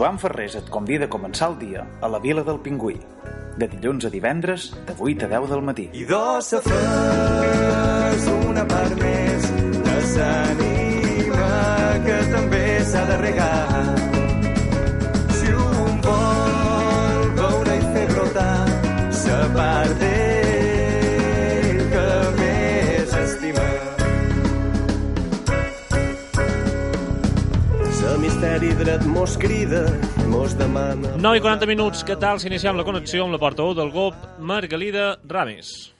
Joan Ferrés et convida a començar el dia a la Vila del Pingüí. De dilluns a divendres, de 8 a 10 del matí. I dos s'afés una part més de s'anima que també s'ha de regar. Sa misteri dret mos crida, mos demana... 9 i 40 minuts, què tal si iniciem la connexió amb la portaveu del GOP, Margalida Ramis?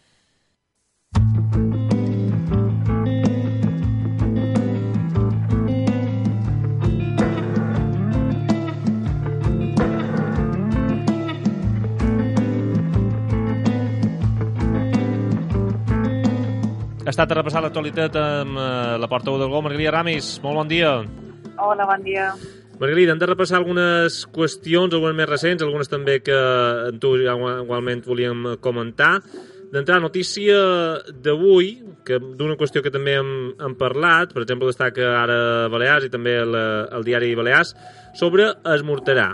Ha estat a repassar l'actualitat amb eh, la portaveu del GOP, Margalida Ramis. Molt bon dia. Hola, bon dia. Margarida, hem de repassar algunes qüestions, algunes més recents, algunes també que en tu igualment volíem comentar. D'entrada, notícia d'avui, que d'una qüestió que també hem, hem parlat, per exemple, destaca ara Balears i també el, el diari Balears, sobre Esmorterà.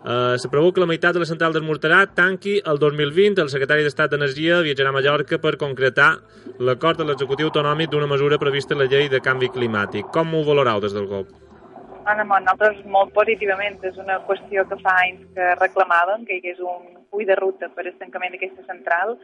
Uh, se preveu que la meitat de la central d'Esmorterà tanqui el 2020. El secretari d'Estat d'Energia viatjarà a Mallorca per concretar l'acord de l'executiu autonòmic d'una mesura prevista en la llei de canvi climàtic. Com ho valorau des del GOP? Bueno, nosaltres molt positivament. És una qüestió que fa anys que reclamàvem, que hi hagués un full de ruta per al tancament d'aquesta central,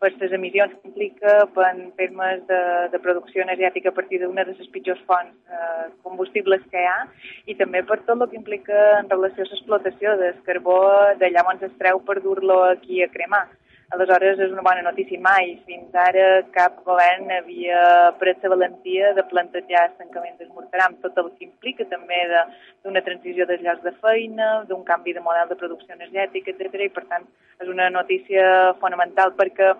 per les emissions que implica, en termes de, de producció energètica a partir d'una de les pitjors fonts eh, combustibles que hi ha, i també per tot el que implica en relació a l'explotació del carbó d'allà on es treu per dur-lo aquí a cremar. Aleshores, és una bona notícia. Mai fins ara cap govern havia pres la valentia de plantejar el tancament d'esmortarà amb tot el que implica també d'una transició dels llocs de feina, d'un canvi de model de producció energètica, etc. I, per tant, és una notícia fonamental perquè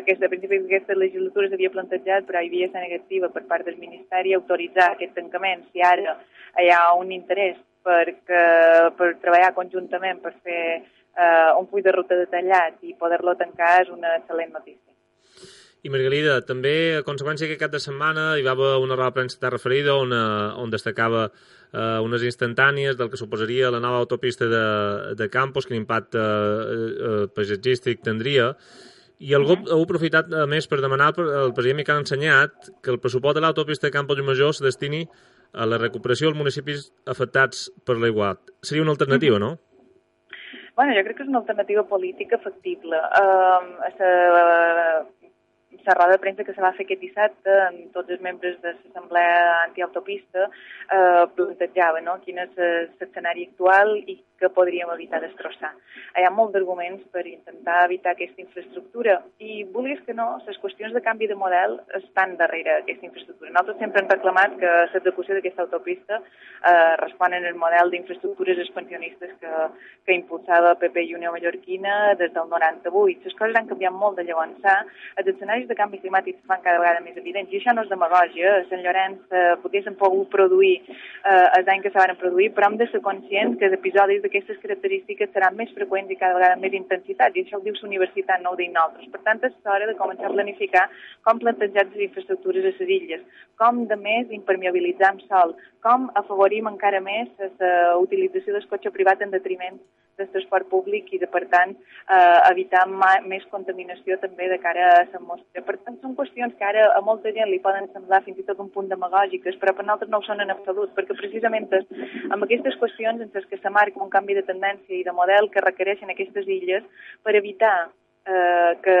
aquesta, a principis d'aquesta legislatura s'havia plantejat, però hi havia estat negativa per part del Ministeri autoritzar aquest tancament. Si ara hi ha un interès per, que, per treballar conjuntament per fer eh, un full de ruta detallat i poder-lo tancar és una excel·lent notícia. I Margarida, també a conseqüència que cap de setmana hi va haver una roda de premsa t'ha referida on, eh, on destacava eh, unes instantànies del que suposaria la nova autopista de, de Campos, quin impacte eh, eh, paisatgístic tindria, i el GOP heu aprofitat, a més, per demanar al president Miquel Ensenyat que el pressupost de l'autopista de Campos i Major se destini a la recuperació dels municipis afectats per l'aiguat. Seria una alternativa, no? Bueno, jo crec que és una alternativa política factible. Uh, la, la roda de premsa que se va fer aquest dissabte amb tots els membres de l'Assemblea Antiautopista eh, plantejava no? quin és l'escenari actual i que podríem evitar destrossar. Hi ha molts arguments per intentar evitar aquesta infraestructura i, vulguis que no, les qüestions de canvi de model estan darrere aquesta infraestructura. Nosaltres sempre hem reclamat que l'execució d'aquesta autopista eh, responen al model d'infraestructures expansionistes que, que impulsava PP i Unió Mallorquina des del 98. Les coses han canviat molt de llavors. Els escenaris de canvi climàtic es fan cada vegada més evidents i això no és demagògia. A Sant Llorenç eh, poguessin pogut produir eh, els anys que se van produir, però hem de ser conscients que els episodis d'aquestes característiques seran més freqüents i cada vegada més intensitat, i això ho diu la universitat, no ho dic nosaltres. Per tant, és hora de començar a planificar com plantejar les infraestructures a les illes, com de més impermeabilitzar amb sol, com afavorim encara més la utilització del cotxe privat en detriment del transport públic i de, per tant, eh, evitar més contaminació també de cara a l'atmosfera. Per tant, són qüestions que ara a molta gent li poden semblar fins i tot un punt demagògiques, però per nosaltres no ho són en absolut, perquè precisament amb aquestes qüestions en les que se marca un canvi de tendència i de model que requereixen aquestes illes per evitar eh, que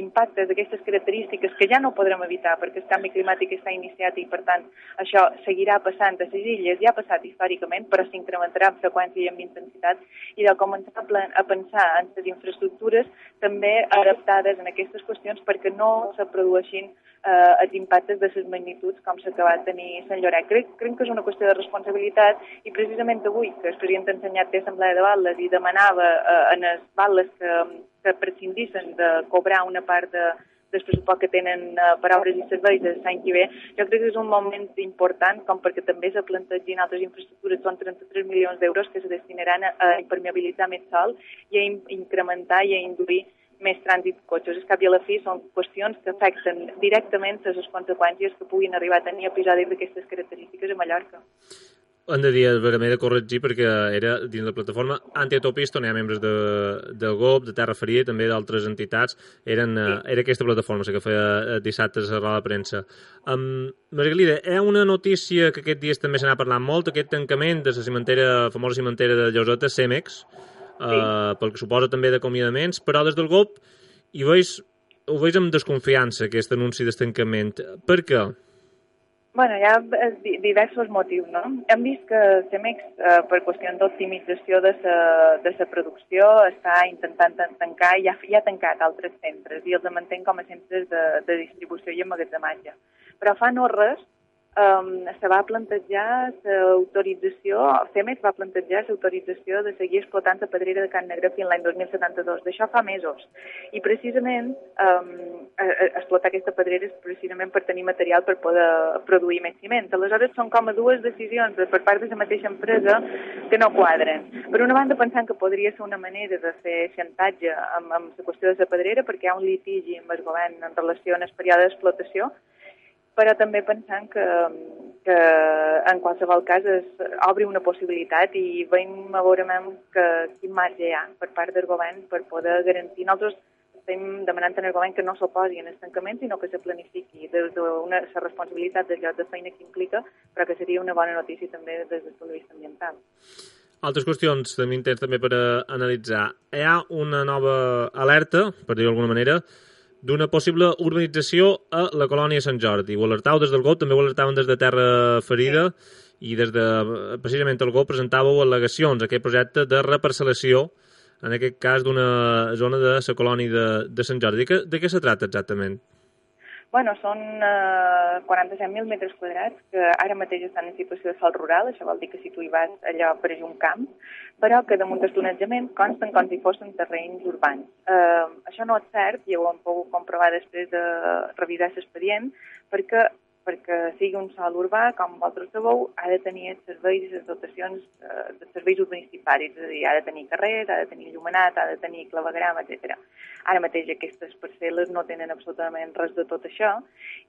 impactes d'aquestes característiques que ja no podrem evitar perquè el canvi climàtic està iniciat i per tant això seguirà passant a les illes, ja ha passat històricament però s'incrementarà amb freqüència i amb intensitat i de començar a, a pensar en les infraestructures també adaptades en aquestes qüestions perquè no se produeixin eh, els impactes de les magnituds com s'ha acabat de tenir Sant Lloret. Crec, crec que és una qüestió de responsabilitat i precisament avui que el president ensenyat té assemblea de Balles i demanava eh, en els Balles que, que prescindissen de cobrar una part de, del pressupost que tenen uh, per obres i serveis de l'any que ve, jo crec que és un moment important com perquè també se plantegin altres infraestructures, són 33 milions d'euros que se destinaran a, impermeabilitzar més sol i a in incrementar i a induir més trànsit de cotxes. És cap i a la fi són qüestions que afecten directament les conseqüències que puguin arribar a tenir episodis d'aquestes característiques a Mallorca. Hem de dir, m'he de corregir perquè era dins la plataforma antiautopista on hi ha membres de, del GOP, de Terra Feria i també d'altres entitats. Eren, sí. uh, era aquesta plataforma la que feia eh, dissabtes a la premsa. Um, Margalida, hi ha una notícia que aquest dies també se n'ha parlat molt, aquest tancament de la cimentera, famosa cimentera de Lloseta, Cemex, uh, sí. pel que suposa també d'acomiadaments, però des del GOP hi veus, ho veus amb desconfiança, aquest anunci d'estancament. Per què? Bueno, hi ha eh, diversos motius, no? Hem vist que Cemex, eh, per qüestió d'optimització de sa, de producció, està intentant tancar, ja, ja ha tancat altres centres i els mantén com a centres de, de distribució i emmagatzematge. Però fa no res um, se va plantejar l'autorització, CEMEX va plantejar l'autorització de seguir explotant la pedrera de Can Negre fins l'any 2072. D'això fa mesos. I precisament um, explotar aquesta pedrera és precisament per tenir material per poder produir més ciment. Aleshores són com a dues decisions per part de la mateixa empresa que no quadren. Per una banda pensant que podria ser una manera de fer xantatge amb, amb la qüestió de la pedrera perquè hi ha un litigi amb el govern en relació amb el període d'explotació però també pensant que, que en qualsevol cas es obri una possibilitat i veiem a veure que quin marge hi ha per part del govern per poder garantir. Nosaltres estem demanant al govern que no s'oposi en el tancament, sinó que se planifiqui des de una, la responsabilitat del lloc de feina que implica, però que seria una bona notícia també des del punt de vista ambiental. Altres qüestions també intents també per analitzar. Hi ha una nova alerta, per dir-ho d'alguna manera, d'una possible urbanització a la colònia Sant Jordi. Ho alertau des del GOP, també ho alertaven des de Terra Ferida i des de, precisament el GOP presentàveu al·legacions a aquest projecte de reparcel·lació en aquest cas d'una zona de la colònia de, de Sant Jordi. De de què se tracta exactament? Bueno, són eh, 47.000 metres quadrats que ara mateix estan en situació de sol rural, això vol dir que si tu hi vas allò apareix un camp, però que damunt d'estonatjament consten com si fossin terrenys urbans. Eh, això no és cert, i ho hem pogut comprovar després de revisar l'expedient, perquè perquè sigui un sol urbà, com vosaltres sabeu, ha de tenir els serveis i les dotacions eh, de serveis urbanístics és a dir, ha de tenir carrers, ha de tenir llumenat, ha de tenir clavegram, etc. Ara mateix aquestes parcel·les no tenen absolutament res de tot això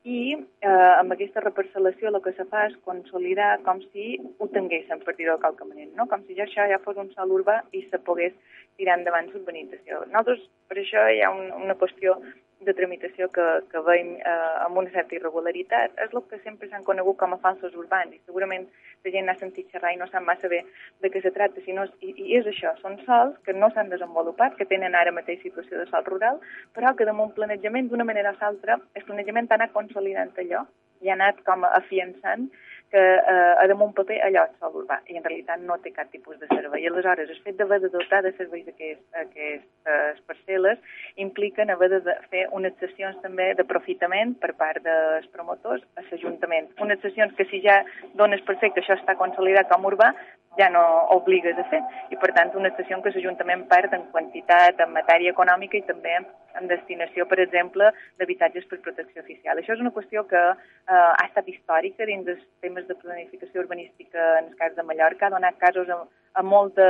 i eh, amb aquesta reparcel·lació el que se fa és consolidar com si ho tinguéssim per dir-ho de qualque manera, no? com si ja això ja fos un sol urbà i se pogués tirar endavant l'urbanització. Nosaltres, per això hi ha un, una qüestió de tramitació que, que veiem eh, amb una certa irregularitat és el que sempre s'han conegut com a falsos urbans i segurament la gent n'ha sentit xerrar i no sap massa bé de què se tracta, sinó, i, i és això, són sols que no s'han desenvolupat, que tenen ara mateix situació de sol rural, però que damunt planejament d'una manera o l'altra el planejament ha anat consolidant allò i ha anat com afiançant que eh, a damunt paper allò és sol urbà i en realitat no té cap tipus de servei. I aleshores el fet d'haver de dotar de serveis aquestes parcel·les impliquen haver de fer unes sessions també d'aprofitament per part dels promotors a l'Ajuntament. Unes sessions que si ja dones per fet que això està consolidat com urbà, ja no obligues a fer. I, per tant, una estació que l'Ajuntament perd en quantitat, en matèria econòmica i també en destinació, per exemple, d'habitatges per protecció oficial. Això és una qüestió que eh, ha estat històrica dins dels temes de planificació urbanística en el cas de Mallorca, ha donat casos a, a molta,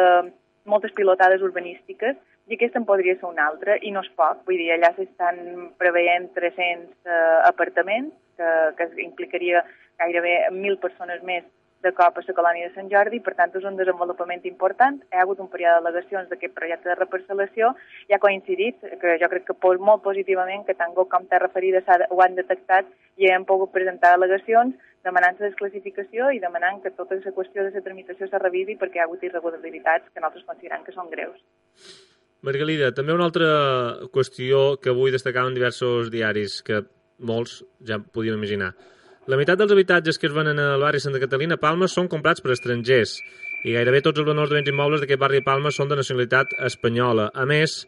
moltes pilotades urbanístiques i aquesta en podria ser una altra, i no és poc. Vull dir, allà s'estan preveient 300 eh, apartaments, que, que implicaria gairebé 1.000 persones més de cop a la colònia de Sant Jordi, per tant és un desenvolupament important. Hi ha hagut un període d'al·legacions d'aquest projecte de reparcel·lació i ha coincidit, que jo crec que molt positivament, que tant com Terra Ferida ho han detectat i hem pogut presentar al·legacions demanant la desclassificació i demanant que tota la qüestió de la tramitació se revisi perquè hi ha hagut irregularitats que nosaltres considerem que són greus. Margalida, també una altra qüestió que vull destacar en diversos diaris, que molts ja podíem imaginar. La meitat dels habitatges que es venen al barri Santa Catalina Palma són comprats per estrangers i gairebé tots els venedors de béns immobles d'aquest barri de Palma són de nacionalitat espanyola. A més,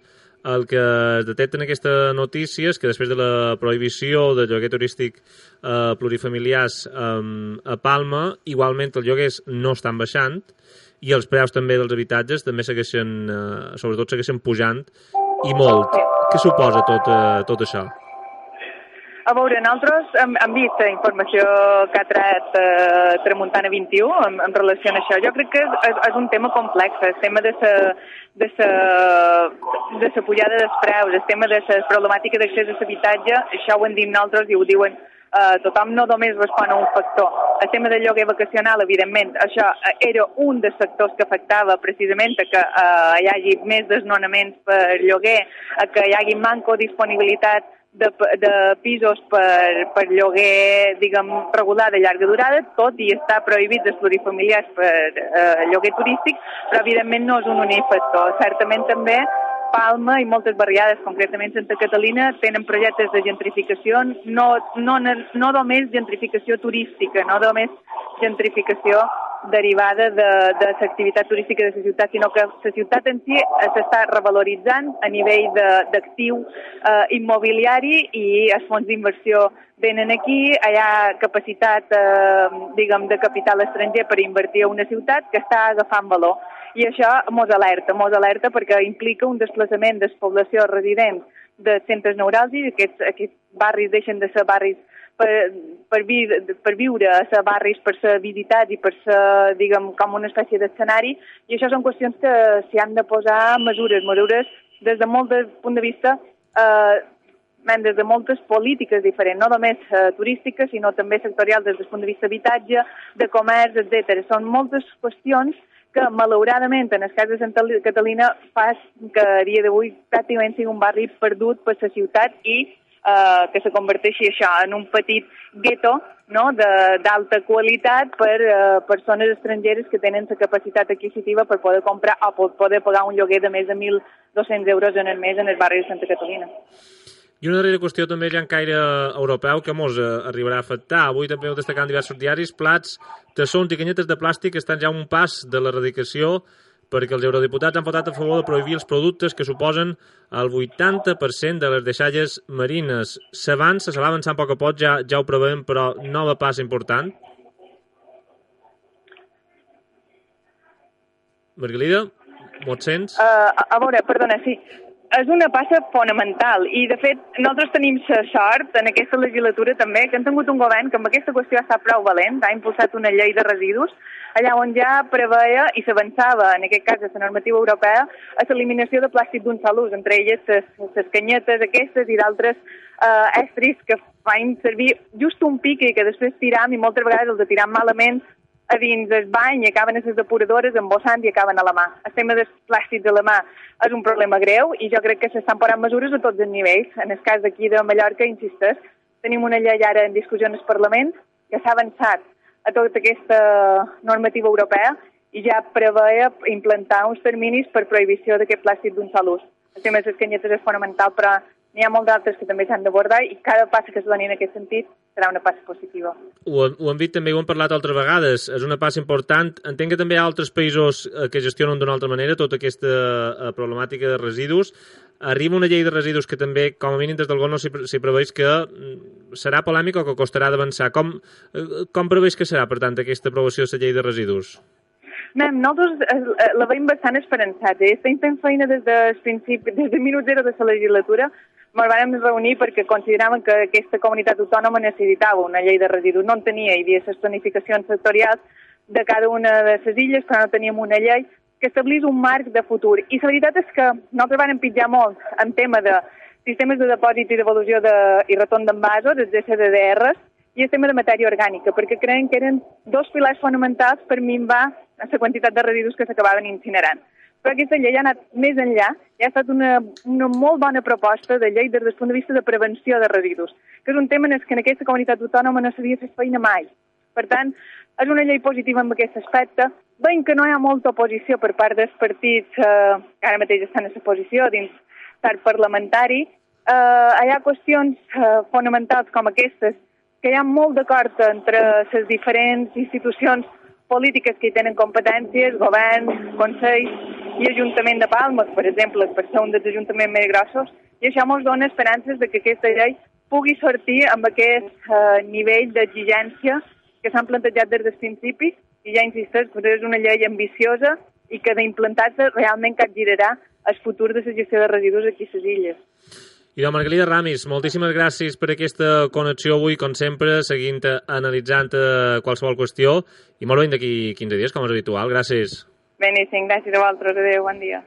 el que es detecta en aquesta notícia és que després de la prohibició del lloguer turístic eh, plurifamiliars eh, a Palma, igualment els lloguers no estan baixant i els preus també dels habitatges també segueixen, eh, sobretot segueixen pujant i molt. Què suposa tot, eh, tot això? A veure, nosaltres hem, hem vist la informació que ha tret eh, Tramuntana 21 en, en relació a això. Jo crec que és, és, és un tema complex, el tema de la de sa, de sa pujada dels preus, el tema de la problemàtica d'accés a l'habitatge, això ho hem dit nosaltres i ho diuen eh, tothom no només respon a un factor. El tema del lloguer vacacional, evidentment, això era un dels sectors que afectava precisament a que eh, hi hagi més desnonaments per lloguer, a que hi hagi manco disponibilitat de, de pisos per, per lloguer, diguem, regular de llarga durada, tot i està prohibit dels plurifamiliars per eh, lloguer turístic, però evidentment no és un únic factor. Certament també Palma i moltes barriades, concretament Santa Catalina, tenen projectes de gentrificació, no, no, no només gentrificació turística, no només gentrificació derivada de, de l'activitat turística de la ciutat, sinó que la ciutat en si s'està revaloritzant a nivell d'actiu eh, immobiliari i els fons d'inversió venen aquí, hi ha capacitat eh, diguem, de capital estranger per invertir a una ciutat que està agafant valor. I això mos alerta, mos alerta perquè implica un desplaçament de població residents de centres neuràlgics, aquests, aquests barris deixen de ser barris per, per, vi, per viure a ser barris, per ser visitats i per ser, diguem, com una espècie d'escenari, i això són qüestions que s'hi han de posar mesures, mesures des de molt de punt de vista eh, des de moltes polítiques diferents, no només eh, turístiques, sinó també sectorials des del punt de vista d'habitatge, de comerç, etc. Són moltes qüestions que, malauradament, en el cas de Santa Catalina, fa que a dia d'avui pràcticament sigui un barri perdut per la ciutat i eh, que se converteixi això en un petit gueto no? d'alta qualitat per eh, persones estrangeres que tenen la capacitat adquisitiva per poder comprar o per poder pagar un lloguer de més de 1.200 euros en el mes en el barri de Santa Catalina. I una darrera qüestió també ja en caire europeu que mos eh, arribarà a afectar. Avui també heu destacat en diversos diaris plats, tassons i canyetes de plàstic estan ja un pas de l'erradicació perquè els eurodiputats han votat a favor de prohibir els productes que suposen el 80% de les deixalles marines. S'avança, se va a poc a poc, ja, ja ho provem, però nova passa important. Margalida, m'ho sents? Uh, a, a veure, perdona, sí és una passa fonamental i, de fet, nosaltres tenim la sort en aquesta legislatura també que hem tingut un govern que amb aquesta qüestió estat prou valent, ha impulsat una llei de residus allà on ja preveia i s'avançava, en aquest cas, a la normativa europea, a l'eliminació de plàstic d'un sol ús, entre elles les canyetes aquestes i d'altres eh, estris que fan servir just un pic i que després tiram i moltes vegades els de tiram malament a dins del bany i acaben a les depuradores embossant i acaben a la mà. El tema dels plàstics a la mà és un problema greu i jo crec que s'estan posant mesures a tots els nivells. En el cas d'aquí de Mallorca, insisteix, tenim una llei ara en discussió en el Parlament que s'ha avançat a tota aquesta normativa europea i ja preveia implantar uns terminis per prohibició d'aquest plàstic d'un sol ús. El tema de les canyetes és fonamental, però n'hi ha molts d'altres que també s'han d'abordar i cada passa que es doni en aquest sentit serà una passa positiva. Ho, ho hem dit també, ho hem parlat altres vegades, és una passa important. Entenc que també hi ha altres països eh, que gestionen d'una altra manera tota aquesta eh, problemàtica de residus. Arriba una llei de residus que també, com a mínim des del GON, no s'hi preveix que mm, serà polèmica o que costarà d'avançar. Com, eh, com preveix que serà, per tant, aquesta aprovació de la llei de residus? Anem, nosaltres la veiem bastant esperançats. Eh? Estem fent feina des del principi, des del minut zero de la legislatura ens vam reunir perquè consideraven que aquesta comunitat autònoma necessitava una llei de residus. No en tenia, hi havia les planificacions sectorials de cada una de les illes, però no teníem una llei que establís un marc de futur. I la veritat és que nosaltres vam pitjar molt en tema de sistemes de depòsit i devolució de, i retorn d'envasos, els SDDRs, i el tema de matèria orgànica, perquè creiem que eren dos pilars fonamentals per minvar la quantitat de residus que s'acabaven incinerant però aquesta llei ha anat més enllà i ha estat una, una molt bona proposta de llei des del punt de vista de prevenció de residus, que és un tema en què en aquesta comunitat autònoma no s'havia fet feina mai. Per tant, és una llei positiva en aquest aspecte. Veiem que no hi ha molta oposició per part dels partits eh, que ara mateix estan en la posició dins l'art parlamentari. Eh, hi ha qüestions eh, fonamentals com aquestes que hi ha molt d'acord entre les diferents institucions polítiques que hi tenen competències, govern, consell i Ajuntament de Palma, per exemple, per ser un dels ajuntaments més grossos, i això ens dona esperances de que aquesta llei pugui sortir amb aquest eh, nivell d'exigència que s'han plantejat des del principi i ja insisteix, però és una llei ambiciosa i que d'implantar-se realment capgirarà el futur de la gestió de residus aquí a les illes. I doncs, Margalida Ramis, moltíssimes gràcies per aquesta connexió avui, com sempre, seguint analitzant eh, qualsevol qüestió i molt ben d'aquí 15 dies, com és habitual. Gràcies. Beníssim, gràcies a vosaltres. Adéu, bon dia.